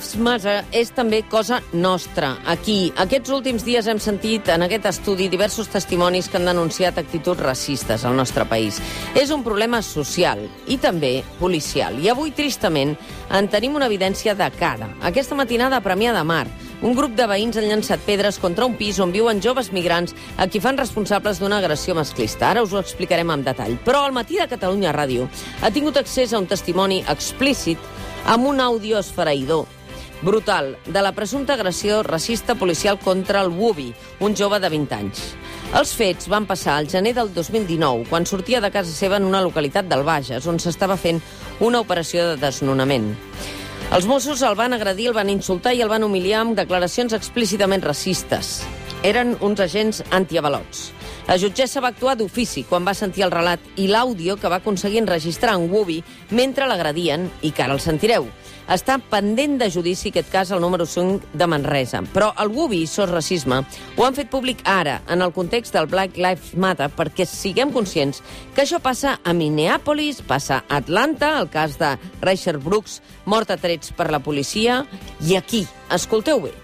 Lives Matter és també cosa nostra. Aquí, aquests últims dies hem sentit en aquest estudi diversos testimonis que han denunciat actituds racistes al nostre país. És un problema social i també policial. I avui, tristament, en tenim una evidència de cara. Aquesta matinada a Premià de Mar, un grup de veïns han llançat pedres contra un pis on viuen joves migrants a qui fan responsables d'una agressió masclista. Ara us ho explicarem amb detall. Però al matí de Catalunya Ràdio ha tingut accés a un testimoni explícit amb un àudio esfereïdor brutal de la presumpta agressió racista policial contra el Wubi, un jove de 20 anys. Els fets van passar al gener del 2019, quan sortia de casa seva en una localitat del Bages, on s'estava fent una operació de desnonament. Els Mossos el van agredir, el van insultar i el van humiliar amb declaracions explícitament racistes. Eren uns agents antiavalots. La jutgessa va actuar d'ofici quan va sentir el relat i l'àudio que va aconseguir enregistrar en Wubi mentre l'agredien i que ara el sentireu. Està pendent de judici aquest cas al número 5 de Manresa. Però el Wubi, sos racisme, ho han fet públic ara, en el context del Black Lives Matter, perquè siguem conscients que això passa a Minneapolis, passa a Atlanta, el cas de Reicher Brooks, mort a trets per la policia, i aquí, escolteu bé,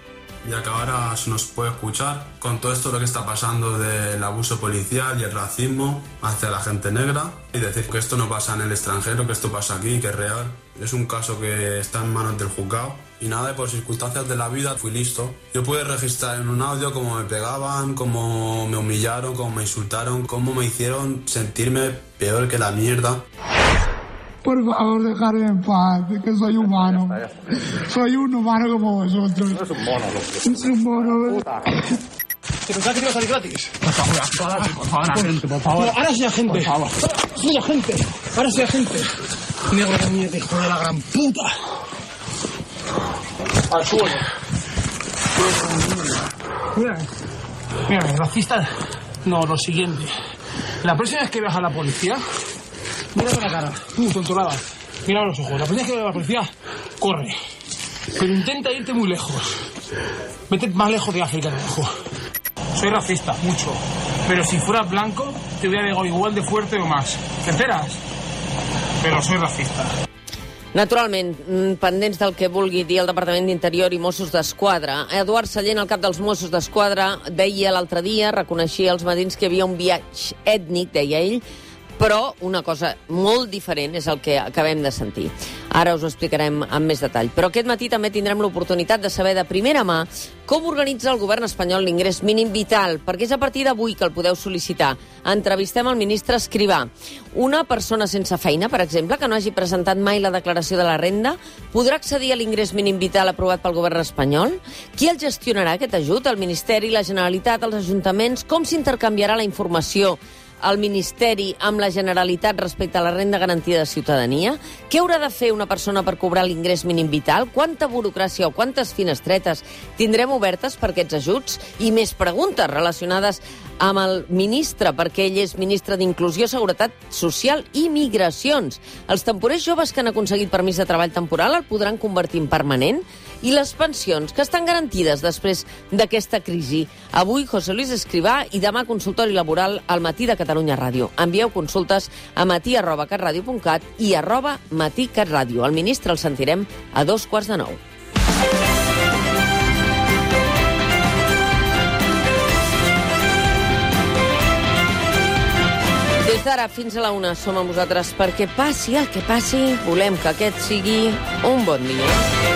ya que ahora se nos puede escuchar con todo esto lo que está pasando del abuso policial y el racismo hacia la gente negra y decir que esto no pasa en el extranjero, que esto pasa aquí, que es real. Es un caso que está en manos del juzgado y nada, por circunstancias de la vida fui listo. Yo pude registrar en un audio cómo me pegaban, cómo me humillaron, cómo me insultaron, cómo me hicieron sentirme peor que la mierda. Por favor, dejarme en paz, que soy humano. Soy un humano como vosotros. Es un mono, loco. Es un mono. ¿Te pensás que te iba a salir gratis? Por favor, por favor, agente, por favor. Ahora soy agente. Por favor. Soy agente. Ahora soy agente. Negro de mierda, hijo de la gran puta. Al suelo. Mira, mira, racista. No, lo siguiente. La próxima vez que veas a la policía, mírame la cara. Tú, tontolada. Mira los ojos. La vez que a la policía, corre. Pero intenta irte muy lejos. Vete más lejos de África, dejo. Soy racista, mucho. Pero si fueras blanco, te hubiera llegado igual de fuerte o más. ¿Te enteras? Però soy racista. Naturalment, mm, pendents del que vulgui dir el Departament d'Interior i Mossos d'Esquadra. Eduard Sallent, el cap dels Mossos d'Esquadra, deia l'altre dia, reconeixia als matins que hi havia un viatge ètnic, deia ell, però una cosa molt diferent és el que acabem de sentir. Ara us ho explicarem amb més detall. Però aquest matí també tindrem l'oportunitat de saber de primera mà com organitza el govern espanyol l'ingrés mínim vital, perquè és a partir d'avui que el podeu sol·licitar. Entrevistem el ministre Escrivà. Una persona sense feina, per exemple, que no hagi presentat mai la declaració de la renda, podrà accedir a l'ingrés mínim vital aprovat pel govern espanyol? Qui el gestionarà, aquest ajut? El Ministeri, la Generalitat, els ajuntaments? Com s'intercanviarà la informació el Ministeri amb la Generalitat respecte a la renda garantida de ciutadania? Què haurà de fer una persona per cobrar l'ingrés mínim vital? Quanta burocràcia o quantes finestretes tindrem obertes per aquests ajuts? I més preguntes relacionades amb el ministre, perquè ell és ministre d'Inclusió, Seguretat Social i Migracions. Els temporers joves que han aconseguit permís de treball temporal el podran convertir en permanent? I les pensions, que estan garantides després d'aquesta crisi. Avui, José Luis Escrivà i demà consultori laboral al matí de Catalunya Ràdio. Envieu consultes a matí arroba catradio.cat i arroba matí catradio. El ministre el sentirem a dos quarts de nou. Des d'ara fins a la una som amb vosaltres perquè passi el que passi, volem que aquest sigui un bon dia.